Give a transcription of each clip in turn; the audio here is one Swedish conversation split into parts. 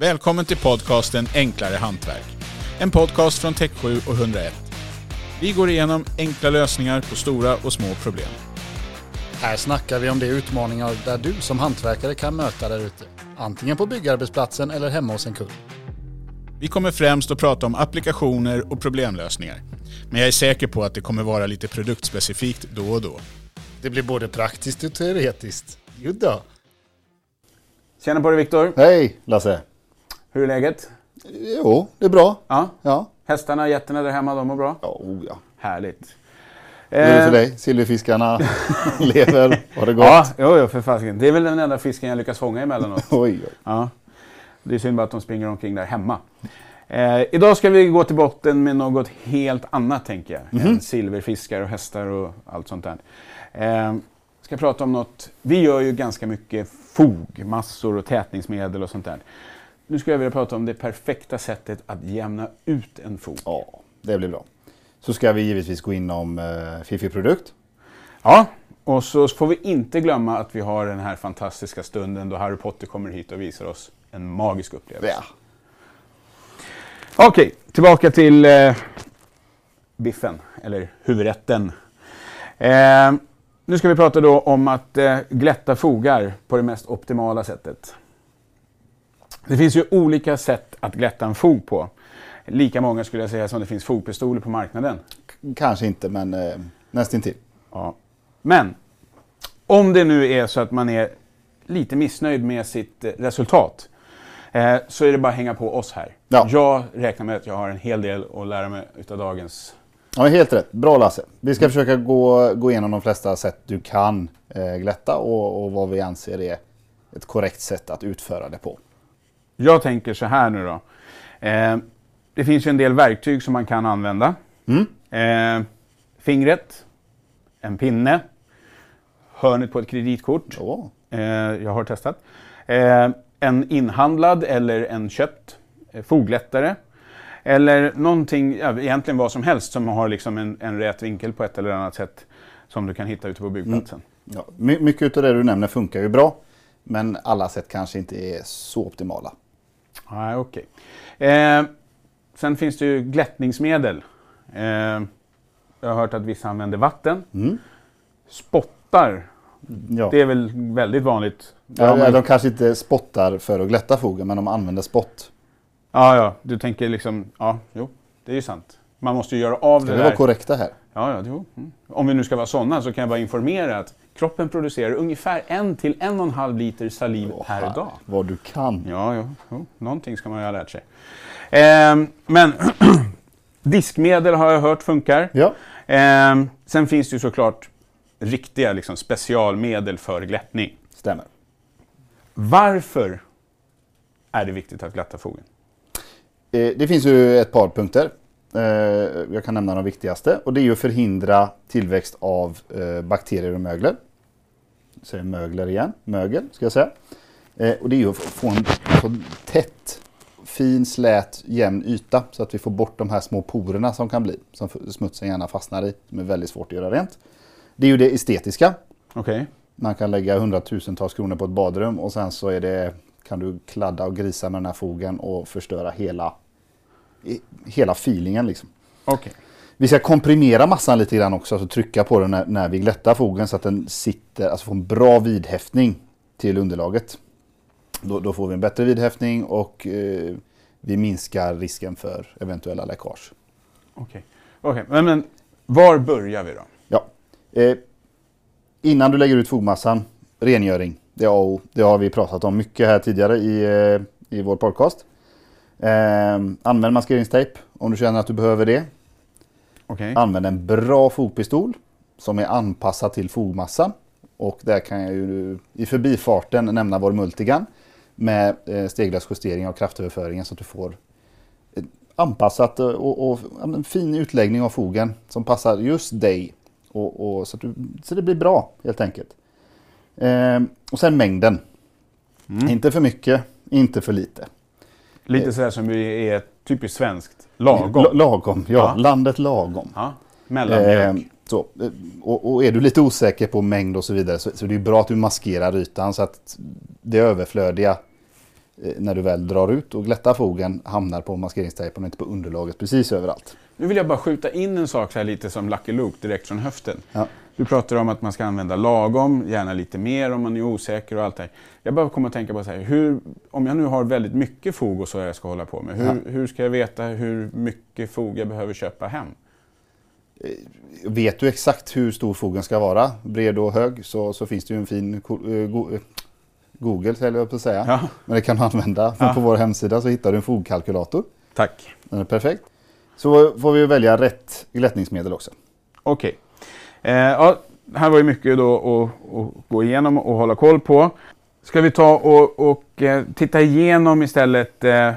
Välkommen till podcasten Enklare Hantverk. En podcast från Tech7 och 101. Vi går igenom enkla lösningar på stora och små problem. Här snackar vi om de utmaningar där du som hantverkare kan möta där ute. Antingen på byggarbetsplatsen eller hemma hos en kund. Vi kommer främst att prata om applikationer och problemlösningar. Men jag är säker på att det kommer vara lite produktspecifikt då och då. Det blir både praktiskt och teoretiskt. Jodå. Tjena på dig Viktor. Hej Lasse! Hur är läget? Jo, det är bra. Ja. Ja. Hästarna, getterna där hemma, de mår bra? Ja, oh, ja. Härligt. Hur är det för Eh, dig? Silverfiskarna lever? Har det gått? Ja, jo, jo, för fasiken. Det är väl den enda fisken jag lyckas fånga emellanåt. Oj, oj. Ja. Det är synd bara att de springer omkring där hemma. Eh, idag ska vi gå till botten med något helt annat, tänker jag. Mhm. Än silverfiskar och hästar och allt sånt där. Eh, ska prata om något. Vi gör ju ganska mycket fogmassor och tätningsmedel och sånt där. Nu skulle jag vilja prata om det perfekta sättet att jämna ut en fog. Ja, det blir bra. Så ska vi givetvis gå inom eh, Fifi Produkt. Ja, och så får vi inte glömma att vi har den här fantastiska stunden då Harry Potter kommer hit och visar oss en magisk upplevelse. Ja. Okej, tillbaka till eh, biffen, eller huvudrätten. Eh, nu ska vi prata då om att eh, glätta fogar på det mest optimala sättet. Det finns ju olika sätt att glätta en fog på. Lika många skulle jag säga som det finns fogpistoler på marknaden. K- Kanske inte, men eh, nästintill. Ja. Men om det nu är så att man är lite missnöjd med sitt eh, resultat eh, så är det bara att hänga på oss här. Ja. Jag räknar med att jag har en hel del att lära mig utav dagens... Ja, helt rätt. Bra Lasse. Vi ska försöka gå, gå igenom de flesta sätt du kan eh, glätta och, och vad vi anser är ett korrekt sätt att utföra det på. Jag tänker så här nu då. Eh, det finns ju en del verktyg som man kan använda. Eh, fingret, en pinne, hörnet på ett kreditkort. Så. Eh, jag har testat. Eh, en inhandlad eller en köpt eh, foglättare. Eller någonting, ja, egentligen vad som helst som har liksom en, en rät vinkel på ett eller annat sätt som du kan hitta ute på byggplatsen. Ja, my- mycket av det du nämner funkar ju bra. Men alla sätt kanske inte är så optimala. Nej, okej. Eh, sen finns det ju glättningsmedel. Eh, jag har hört att vissa använder vatten. Mm. Spottar, Ja. det är väl väldigt vanligt. Ja, man- de kanske inte spottar för att glätta fogen, men de använder spott. ja, ja, du tänker liksom, ja, jo, det är ju sant. Man måste ju göra av Ska det vi där. vara korrekta här? Ja, ja, jo. Mm. Om vi nu ska vara sådana så kan jag bara informera att kroppen producerar ungefär en till en och en halv liter saliv Åh, per dag. Vad du kan. Ja, ja, jo, någonting ska man ju ha lärt sig. Ehm, men diskmedel har jag hört funkar. Ja. Ehm, sen finns det ju såklart riktiga liksom, specialmedel för glättning. Stämmer. Varför är det viktigt att glätta fogen? Eh, Det finns ju ett par punkter. Eh, Jag kan nämna de viktigaste. Och det är ju att förhindra tillväxt av eh, bakterier och mögler. Säger mögler igen. Mögel ska jag säga. Eh, Och det är ju att få en få tätt, fin, slät, jämn yta. Så att vi får bort de här små porerna som kan bli. Som smutsen gärna fastnar i. Som är väldigt svårt att göra rent. Det är ju det estetiska. Okej. Man kan lägga hundratusentals kronor på ett badrum och sen så är det, kan du kladda och grisa med den här fogen och förstöra hela, hela feelingen. Liksom. Okej. Vi ska komprimera massan lite grann också, alltså trycka på den när, när vi glättar fogen så att den sitter, alltså får en bra vidhäftning till underlaget. Då, då får vi en bättre vidhäftning och eh, vi minskar risken för eventuella läckage. Okej. Okej, Men, men var börjar vi då? Ja. Eh, innan du lägger ut fogmassan, rengöring. Det är A och. Det har vi pratat om mycket här tidigare i, eh, i vår podcast. Eh, använd maskeringstejp om du känner att du behöver det. Okej. Använd en bra fogpistol som är anpassad till fogmassan. Och där kan jag ju i förbifarten nämna vår Multigun med eh, stegläsjustering av kraftöverföringen så att du får ett anpassat och, och ja, en fin utläggning av fogen som passar just dig. Och, och så, att du, så det blir bra helt enkelt. Eh, och sen mängden. Inte för mycket, inte för lite. Lite sådär som vi är typiskt svenskt. Lagom. L- lagom, ja. Ja. Landet lagom. Ja. Mellanmjölk. Eh, så, och, och är du lite osäker på mängd och så vidare så, så det är bra att du maskerar ytan så att det överflödiga eh, när du väl drar ut och glättar fogen hamnar på maskeringstejpen och inte på underlaget precis överallt. Nu vill jag bara skjuta in en sak så här lite som Lucky Luke direkt från höften. Ja. Du pratar om att man ska använda lagom, gärna lite mer om man är osäker och allt det här. Jag bara kommer att tänka på så här, hur, om jag nu har väldigt mycket fog och så jag ska hålla på med, hur, Ja. hur ska jag veta hur mycket fog jag behöver köpa hem? Vet du exakt hur stor fogen ska vara, bred och hög, så, så finns det ju en fin eh, eh, Google, eller jag på att säga. Ja, Men det kan du använda. Ja. På vår hemsida så hittar du en fogkalkylator. tack. Den är perfekt. Så får vi välja rätt glättningsmedel också. Okej. Eh, ja, här var ju mycket då att, att gå igenom och hålla koll på. Ska vi ta och, och eh, titta igenom istället eh,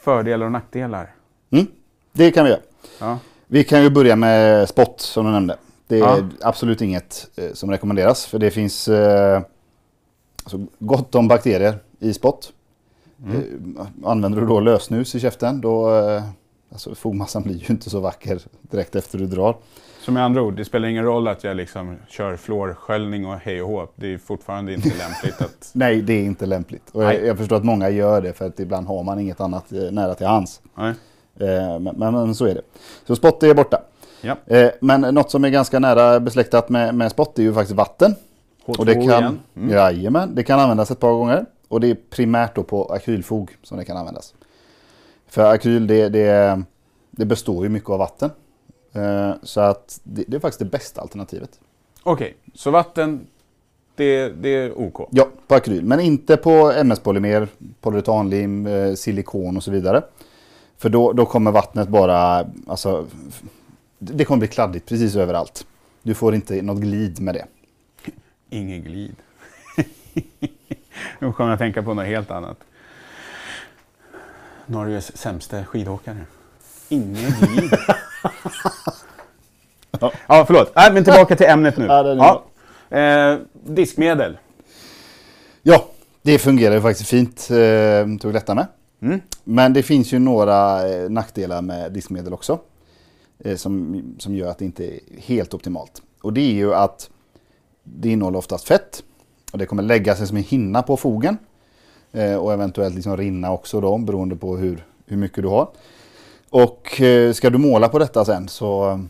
fördelar och nackdelar? Mm, det kan vi göra. Ja. Vi kan ju börja med spot som du nämnde. Det är Ja. absolut inget eh, som rekommenderas för det finns eh, alltså, gott om bakterier i spot. Mm. Använder du då lösnus i käften då alltså, fogmassan blir ju inte så vacker direkt efter du drar. Så med andra ord, det spelar ingen roll att jag liksom kör fluorsköljning och hej och hå. Det är fortfarande inte lämpligt att... Nej, det är inte lämpligt. Och jag, jag förstår att många gör det för att ibland har man inget annat eh, nära till hands. Eh, men, men, men så är det. Så spot är borta. Ja. Eh, men något som är ganska nära besläktat med, med spot är ju faktiskt vatten. H2 Och det kan, igen. Mm. jajamän, det kan användas ett par gånger. Och det är primärt då på akrylfog som det kan användas. För akryl det, det, det består ju mycket av vatten. Eh, så att det, det är faktiskt det bästa alternativet. Okej, så vatten, det, det är OK. Ja, på akryl. Men inte på MS-polymer, polyuretanlim, eh, silikon och så vidare. För då, då kommer vattnet bara, alltså, det kommer bli kladdigt precis överallt. Du får inte något glid med det. Ingen glid. Nu kommer jag att tänka på något helt annat. Norges sämsta skidåkare. Ingen glid. Ja. ja, förlåt. Nej, men tillbaka till ämnet nu. Ja, är Eh, diskmedel. Ja, det fungerar ju faktiskt fint eh, glätta med. Mm. Men det finns ju några eh, nackdelar med diskmedel också. Eh, som, som gör att det inte är helt optimalt. Och det är ju att det innehåller oftast fett. Och det kommer lägga sig som en hinna på fogen. Eh, och eventuellt liksom rinna också då beroende på hur, hur mycket du har. Och eh, ska du måla på detta sen så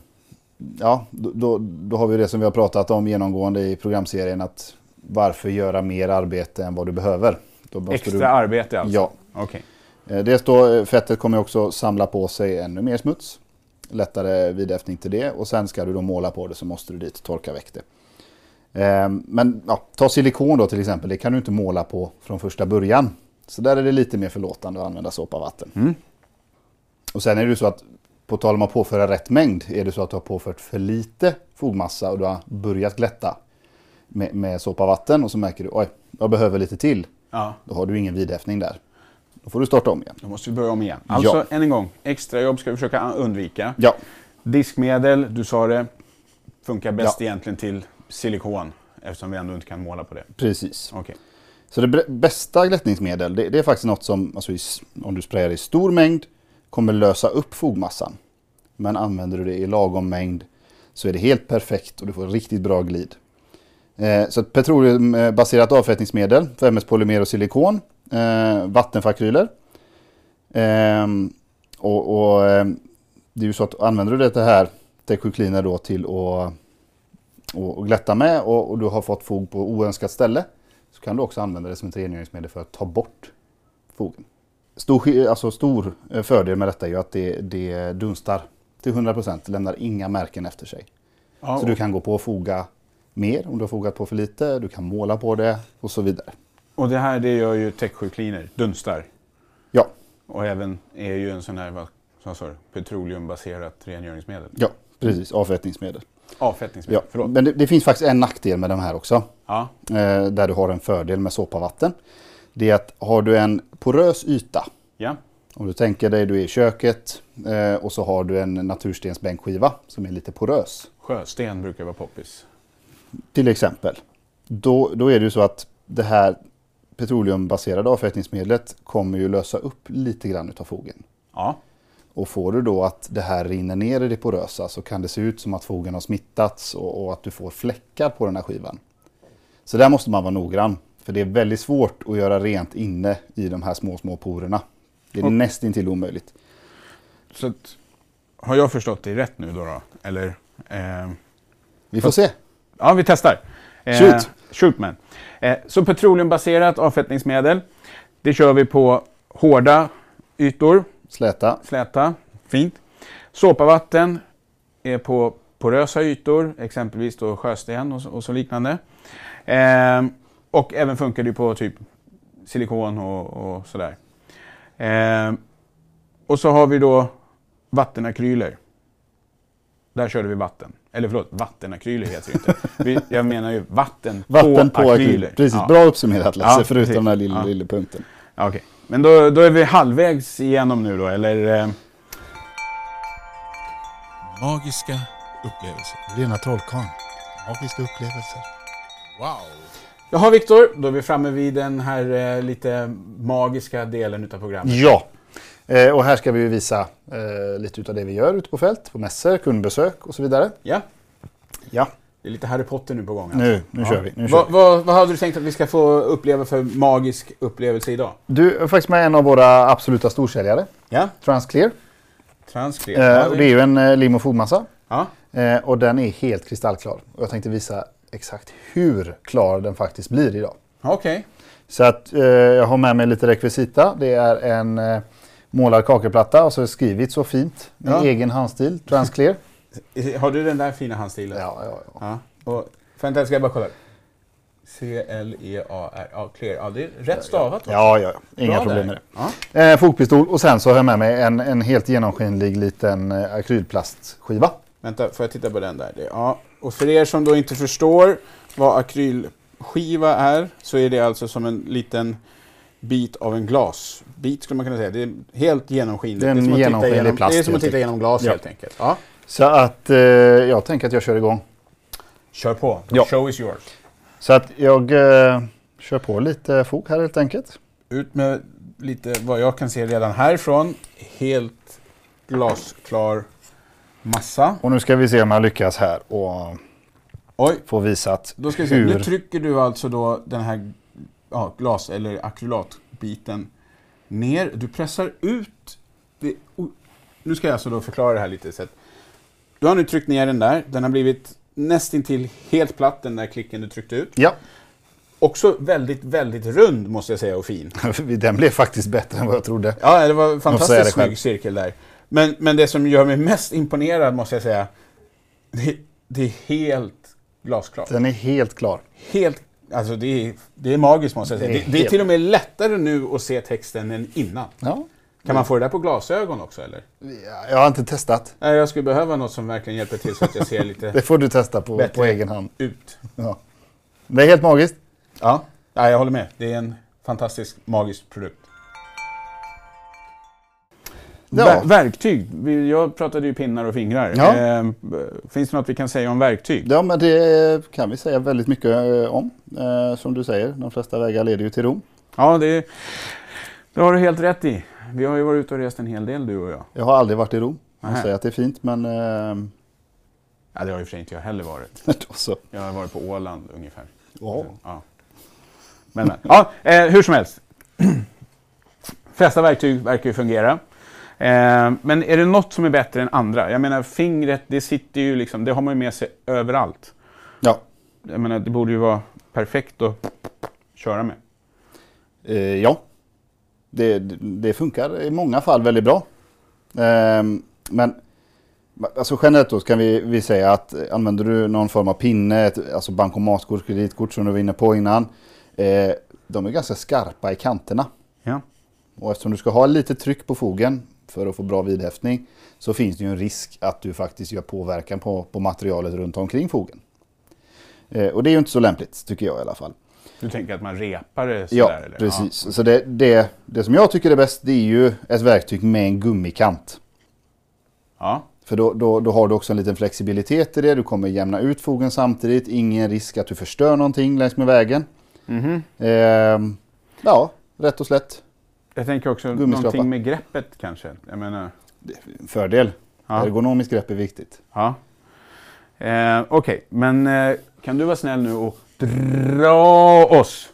ja, då, då, har vi det som vi har pratat om genomgående i programserien att varför göra mer arbete än vad du behöver? Extra du, arbete alltså? Ja. Eh, Dels då, fettet kommer också samla på sig ännu mer smuts. Lättare vidhäftning till det och sen ska du då måla på det så måste du dit torka väck det. Eh, Men ja, ta silikon då till exempel, det kan du inte måla på från första början. Så där är det lite mer förlåtande att använda såpavatten. Mm. Och sen är det så att på tal om att påföra rätt mängd, är det så att du har påfört för lite fogmassa och du har börjat glätta med, med såpavatten och så märker du oj, jag behöver lite till. Ja, Då har du ingen vidhäftning där. Då får du starta om igen. då måste vi börja om igen. Alltså, Ja. än en gång. Extrajobb ska vi försöka undvika. Ja, Diskmedel, du sa det, funkar bäst Ja. egentligen till silikon eftersom vi ändå inte kan måla på det. precis. Okej. Så det bästa glättningsmedel, det, det är faktiskt något som, alltså om du sprayar i stor mängd, kommer lösa upp fogmassan. Men använder du det i lagom mängd så är det helt perfekt och du får riktigt bra glid. Eh, så ett petroleumbaserat eh, avfettningsmedel för MS-polymer och silikon, eh, vattenfakryler. Ehm, och och ehm, det är ju så att använder du det här Tech Cleaner då till att och, och glätta med och, och du har fått fog på oönskat ställe så kan du också använda det som ett rengöringsmedel för att ta bort fogen. Stor, alltså stor eh, fördel med detta är ju att det, det dunstar till 100%, det lämnar inga märken efter sig. Ja, Så du kan gå på och foga mer om du har fogat på för lite, du kan måla på det och så vidare. Och det här det gör ju Tech 7 Cleaner, dunstar. Ja, Och även är ju en sån här, vad vad sa petroleumbaserat rengöringsmedel. ja precis, avfettningsmedel. Avfettningsmedel, Ja. förlåt. Men det, det finns faktiskt en nackdel med de här också. Ja, Eh, där du har en fördel med såpavatten. Det är att har du en porös yta ja, Om du tänker dig du är i köket eh, och så har du en naturstensbänkskiva som är lite porös. sjösten brukar vara poppis. Till exempel. Då, då är det ju så att det här petroleumbaserade avfettningsmedlet kommer ju lösa upp lite grann utav fogen. Ja, Och får du då att det här rinner ner i det porösa så kan det se ut som att fogen har smittats och, och att du får fläckar på den här skivan. Så där måste man vara noggrann. För det är väldigt svårt att göra rent inne i de här små, små porerna. Det är Och- nästintill omöjligt. Så att, har jag förstått dig rätt nu då? då? Eller? Eh, Vi får se. ja, vi testar. Eh, Shoot. shoot man. Eh, så petroleumbaserat avfettningsmedel. Det kör vi på hårda ytor, Släta. släta, fint. Såpavatten är på porösa ytor, exempelvis då sjösten och, så- och så liknande. Eh, och även funkar det på typ silikon och, och sådär. Eh, och så har vi då vattenakryler. Där körde vi vatten. Eller förlåt, vattenakryler heter det inte. Vi, jag menar ju vatten, Vatten på akryl. akryler. Precis, Ja. bra uppsummerat Lasse, Ja, förutom den här lilla, Ja. lilla punkten. Ja, Okej, men då, då är vi halvvägs igenom nu då, eller? Eh, Magiska upplevelser. Rena trollkarlen. Magiska upplevelser. Wow! Jaha Viktor, då är vi framme vid den här eh, lite magiska delen utav programmet. Ja, eh, och här ska vi visa eh, lite utav det vi gör ute på fält, på mässor, kundbesök och så vidare. Ja, Ja, det är lite Harry Potter nu på gång. alltså. nu, nu Ja. kör vi. Nu kör Vad, vi. vad, hade du tänkt att vi ska få uppleva för magisk upplevelse idag? Du är faktiskt med en av våra absoluta storsäljare, Ja, Transclear. transkler. Eh, och det är ju en eh, lim och fogmassa. ja. Eh, och den är helt kristallklar. Och jag tänkte visa exakt hur klar den faktiskt blir idag. Okej. Så att eh, jag har med mig lite rekvisita. Det är en eh, målad kakelplatta och så är det skrivit så fint med Ja. egen handstil, Transclear. Har du den där fina handstilen? ja, ja, ja. ja. Och, vänta, ska jag bara kolla. C-L-E-A-R. Ja, clear. Ja, det är rätt stavat. också. Ja, ja, ja. Inga Bra problem med Ja. det. Eh, fogpistol och sen så har jag med mig en, en helt genomskinlig liten eh, akrylplastskiva. Vänta, får jag titta på den där? Det, ja. Och för er som då inte förstår vad akrylskiva är, så är det alltså som en liten bit av en glasbit skulle man kunna säga. Det är helt genomskinligt. Det är att titta genomskinlig igenom, plast, Det är som att titta igenom glas Ja. helt enkelt. Ja. Så att eh, jag tänker att jag kör igång. Kör på. Ja. Show is yours. Så att jag eh, kör på lite fog här helt enkelt. Ut med lite vad jag kan se redan härifrån. Helt glasklar massa. Och nu ska vi se om jag lyckas här och Oj, få visat då ska vi se. hur... Nu trycker du alltså då den här ja, glas eller akrylatbiten ner. Du pressar ut. Det, nu ska jag alltså då förklara det här lite. Så du har nu tryckt ner den där. Den har blivit nästintill helt platt, den där klicken du tryckte ut. Ja, Också väldigt, väldigt rund måste jag säga och fin. den blev faktiskt bättre än vad jag trodde. Ja, det var en fantastiskt snygg cirkel där. Men, men det som gör mig mest imponerad måste jag säga, det, det är helt glasklart. Den är helt klar. Helt, alltså det är, det är magiskt måste jag säga. Det Det är det är, helt- till och med lättare nu att se texten än innan. Ja. Kan man få det där på glasögon också eller? Ja, Jag har inte testat. Nej, jag skulle behöva något som verkligen hjälper till så att jag ser lite Det får du testa på, på egen hand. ut. Ja. Det är helt magiskt. Ja, ja, jag håller med. Det är en fantastisk, magisk produkt. Ja. Ver- verktyg. Jag pratade ju pinnar och fingrar. Ja. Eh, finns det något vi kan säga om verktyg? Ja, men det kan vi säga väldigt mycket eh, om. Eh, som du säger, de flesta vägar leder ju till Rom. Ja, det, det har du helt rätt i. Vi har ju varit ute och rest en hel del du och jag. Jag har aldrig varit i Rom. Jag Nähä. säger att det är fint, men... Eh, Ja, det har ju för sig inte jag heller varit. då så. Jag har varit på Åland ungefär. Ja. Ja. Men, men. Ja, eh, hur som helst. flesta verktyg verkar ju fungera. Eh, men är det något som är bättre än andra? Jag menar fingret, det sitter ju liksom, det har man ju med sig överallt. Ja. Jag menar, det borde ju vara perfekt att köra med. Eh, ja. Det, det funkar i många fall väldigt bra. Ehm, men alltså generellt då kan vi, vi säga att eh, använder du någon form av pinne, ett, alltså bankomatkort, kreditkort som du var inne på innan. Eh, de är ganska skarpa i kanterna. Ja. Och eftersom du ska ha lite tryck på fogen för att få bra vidhäftning så finns det ju en risk att du faktiskt gör påverkan på, på materialet runt omkring fogen. Eh, och det är ju inte så lämpligt tycker jag i alla fall. Du tänker att man repar det sådär? Ja, eller? precis. Så det, det, det som jag tycker är bäst det är ju ett verktyg med en gummikant. Ja. För då, då, då har du också en liten flexibilitet i det. Du kommer jämna ut fogen samtidigt. Ingen risk att du förstör någonting längs med vägen. Mhm. Ehm, ja, rätt och slätt. Jag tänker också någonting med greppet kanske. Jag menar, Fördel. Ja. Ergonomiskt grepp är viktigt. ja. Eh, Okej, men eh, kan du vara snäll nu och dra oss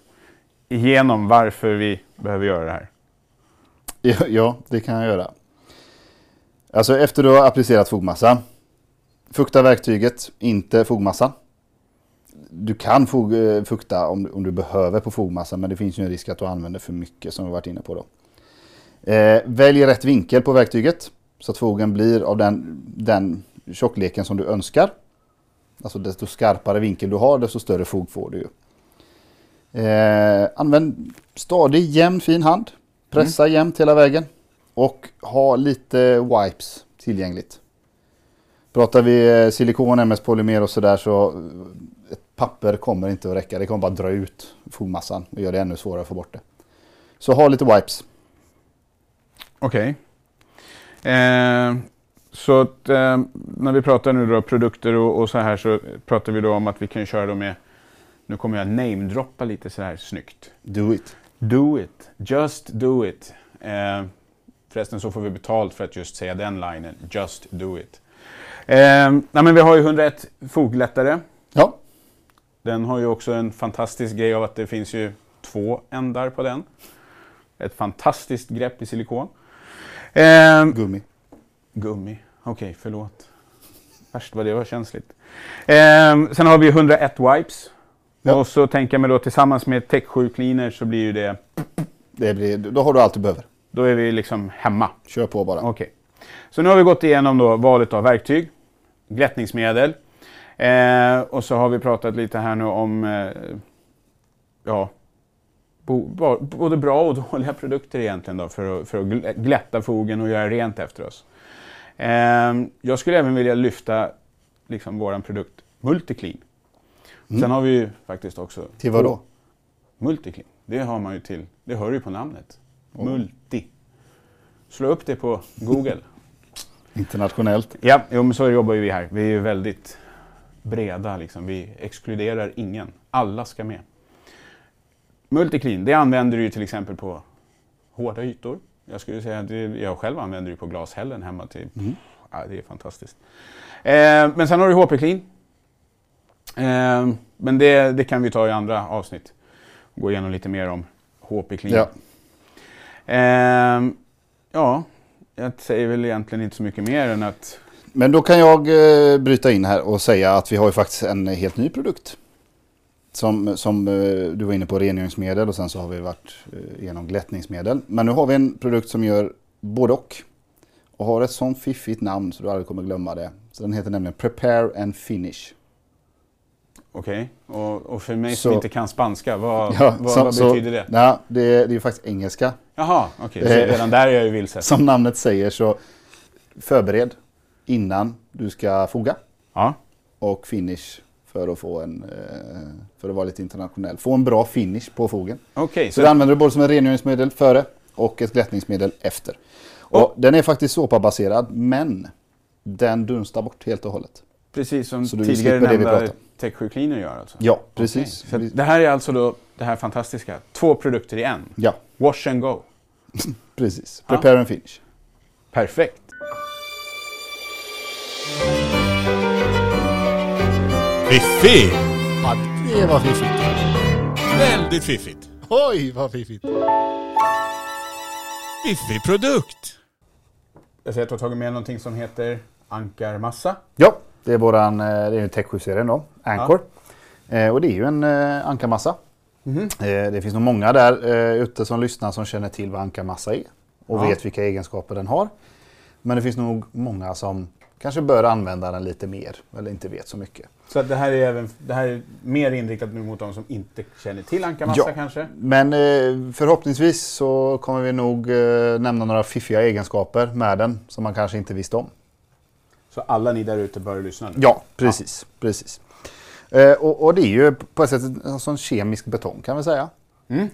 igenom varför vi behöver göra det här? Ja, ja, det kan jag göra. Alltså efter du har applicerat fogmassa. Fukta verktyget, inte fogmassan. Du kan eh, fukta om, om du behöver på fogmassa men det finns ju en risk att du använder för mycket som vi varit inne på då. Eh, välj rätt vinkel på verktyget så att fogen blir av den, den tjockleken som du önskar. Alltså desto skarpare vinkel du har desto större fog får du. Eh, använd stadig, jämn, fin hand. Pressa mm. jämnt hela vägen. Och ha lite wipes tillgängligt. Pratar vi eh, silikon, MS polymer och sådär så eh, ett papper kommer inte att räcka. Det kommer bara dra ut fogmassan och göra det ännu svårare att få bort det. Så ha lite wipes. Okej. Okay. Eh, så att, eh, när vi pratar nu då produkter och, och, så här så pratar vi då om att vi kan köra dem med, nu kommer jag namedroppa lite så här snyggt. Do it. Do it. Just do it. Eh, förresten så får vi betalt för att just säga den linen. Just do it. Eh, nej men vi har ju 101 foglättare. Ja. Den har ju också en fantastisk grej av att det finns ju två ändar på den. Ett fantastiskt grepp i silikon. Eh, gummi. Gummi. Okej, okay, förlåt. Värst vad det var känsligt. Eh, sen har vi 101 wipes. Ja. Och så tänker jag mig då tillsammans med Tech 7 Cleaner så blir ju det... det blir, då har du allt du behöver. Då är vi liksom hemma. Kör på bara. Okej. Okay. Så nu har vi gått igenom då valet av verktyg, glättningsmedel. Eh, och så har vi pratat lite här nu om eh, ja, bo, både bra och dåliga produkter egentligen då för att, för att glätta fogen och göra rent efter oss. Eh, jag skulle även vilja lyfta liksom våran produkt Multiclean. Mm. Sen har vi ju faktiskt också... Till vad då? Multiclean. Det har man ju till, det hör ju på namnet. Oh. Multi. Slå upp det på Google. Internationellt. Ja, jo, men så jobbar ju vi här. Vi är ju väldigt breda liksom. Vi exkluderar ingen. Alla ska med. Multiclean, det använder du ju till exempel på hårda ytor. Jag skulle säga att jag själv använder det på glashällen hemma. Till, mm. ja, det är fantastiskt. Eh, men sen har du HP Clean. Eh, men det, det, kan vi ta i andra avsnitt. Gå igenom lite mer om HP Clean. Ja. Eh, ja, jag säger väl egentligen inte så mycket mer än att... Men då kan jag eh, bryta in här och säga att vi har ju faktiskt en helt ny produkt. Som, som eh, du var inne på, rengöringsmedel och sen så har vi varit eh, igenom glättningsmedel. Men nu har vi en produkt som gör både och. Och har ett sånt fiffigt namn så du aldrig kommer glömma det. Så den heter nämligen Prepare and Finish. Okej, okay. och, och, för mig så, som inte kan spanska, vad, ja, vad, så, vad betyder det? Ja, det, det är ju faktiskt engelska. Jaha, okej, okay. så redan där är jag ju vilse. Som namnet säger så förbered innan du ska foga. Ja. Och finish för att få en, eh, för att vara lite internationell. Få en bra finish på fogen. Okay, så, så det använder du både som ett rengöringsmedel före och ett glättningsmedel efter. Och, och Den är faktiskt såpabaserad men den dunstar bort helt och hållet. Precis som tidigare nämnda Tech 7 Cleaner gör alltså? Ja, precis. Okay. det här är alltså då det här fantastiska, två produkter i en? Ja. Wash and go? precis, prepare ja. and finish. Perfekt. Fiffig! Ja, det var fiffigt. Väldigt fiffigt. Oj, vad fiffigt. Fiffig produkt. Jag ser att du har tagit med någonting som heter ankarmassa. Ja, det är våran, eh, det är ju Tech 7-serien då, Anchor. Ja. Eh, och det är ju en eh, ankarmassa. Mm -hmm. eh, det finns nog många där eh, ute som lyssnar som känner till vad ankarmassa är och ja. vet vilka egenskaper den har. Men det finns nog många som kanske bör använda den lite mer eller inte vet så mycket. Så det här är, även, det här är mer inriktat nu mot de som inte känner till ankarmassa ja, kanske? Men eh, förhoppningsvis så kommer vi nog eh, nämna några fiffiga egenskaper med den som man kanske inte visste om. Så alla ni där ute bör lyssna nu? Ja, precis. Ja. precis. Eh, och, och, det är ju på ett sätt en sån kemisk betong kan vi säga. Mm.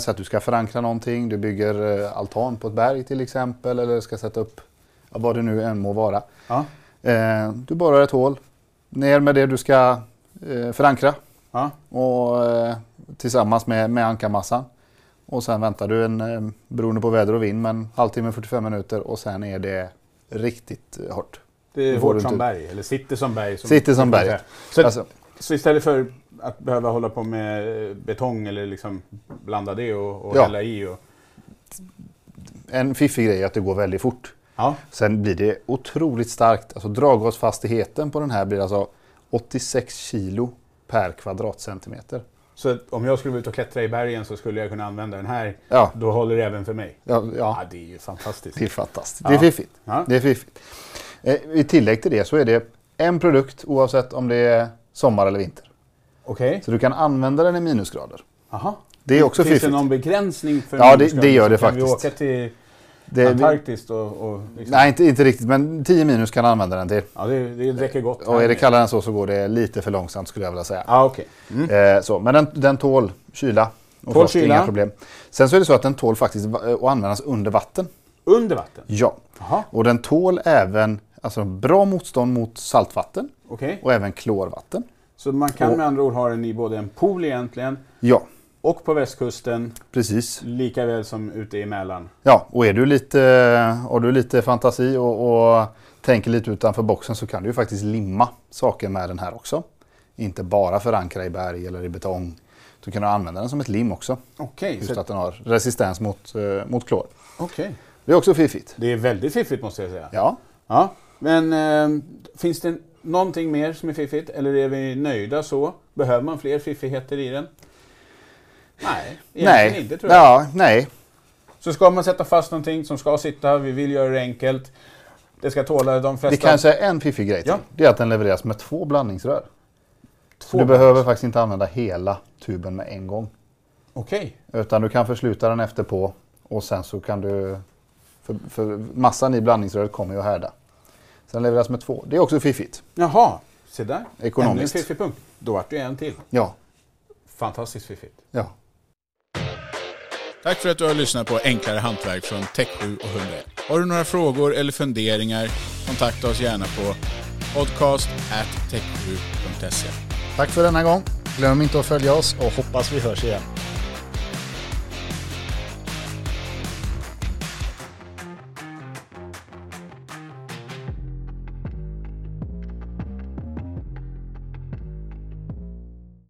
Så att du ska förankra någonting, du bygger altan på ett berg till exempel eller ska sätta upp vad det nu än må vara. Ja. Eh, du borrar ett hål, ner med det du ska eh, förankra. Ja. Och, eh, tillsammans med, med ankarmassan. Och sen väntar du en, eh, beroende på väder och vind, men halvtimme, 45 minuter och sen är det riktigt eh, hårt. Det är hårt som berg, eller sitter som berg. Som sitter som berg. Så, alltså. så, istället för att behöva hålla på med eh, betong eller liksom blanda det och, och Ja. hälla i. Och, En fiffig grej är att det går väldigt fort. Ja. Sen blir det otroligt starkt. Alltså draggasfastigheten på den här blir alltså 86 kilo per kvadratcentimeter. Så om jag skulle vara ute och klättra i bergen så skulle jag kunna använda den här. Ja, Då håller det även för mig. ja, Ja, ja det är ju fantastiskt. det är fantastiskt. Det är fiffigt. Det är fiffigt. Eh, I tillägg till det så är det en produkt oavsett om det är sommar eller vinter. Okej. Så du kan använda den i minusgrader. Aha. Det är också Finns fiffigt. det någon begränsning för Ja, det- det gör det kan vi faktiskt. åka till Det, Antarktis och... och liksom. nej, inte, inte riktigt, men 10 minus kan använda den till. Ja, det, det räcker gott. Och är det kallare än så så går det lite för långsamt skulle jag vilja säga. Ja, okej. Eh, så, men den, den tål kyla. Och Tål frost, kyla. Inga problem. Sen så är det så att den tål faktiskt va- att användas under vatten. Under vatten? Ja. Jaha, Och den tål även alltså, bra motstånd mot saltvatten okej. och även klorvatten. Så man kan Och- med andra ord ha den i både en pool egentligen Ja, och på västkusten precis. lika väl som ute i Mälaren. Ja, och är du lite, har du lite fantasi och, och tänker lite utanför boxen så kan du ju faktiskt limma saker med den här också. Inte bara förankra i berg eller i betong. Du kan använda den som ett lim också. Okej, Just så- att den har resistens mot, eh, mot klor. okej. Det är också fiffigt. Det är väldigt fiffigt måste jag säga. Ja, Ja, men eh, finns det någonting mer som är fiffigt? Eller är vi nöjda så? Behöver man fler fiffigheter i den? Nej, nej. inte tror jag. Ja, nej. Så ska man sätta fast någonting som ska sitta, vi vill göra det enkelt. Det ska tåla de Det flesta... kanske är en fiffig grej till. Ja. Det är att den levereras med två blandningsrör. två du behöver faktiskt inte använda hela tuben med en gång. Okej, Utan du kan försluta den efter på och sen så kan du... För, för massan i blandningsröret kommer ju att härda. Sen levereras med två. Det är också fiffigt. jaha. Se där. Ekonomiskt. Ännu en fiffig punkt. Då vart det en till. Ja. Fantastiskt fiffigt. ja. Tack för att du har lyssnat på Enklare Hantverk från Tech7 och 101. Har du några frågor eller funderingar, kontakta oss gärna på podcast tech7.se. Tack för denna gång. Glöm inte att följa oss och hoppas vi hörs igen.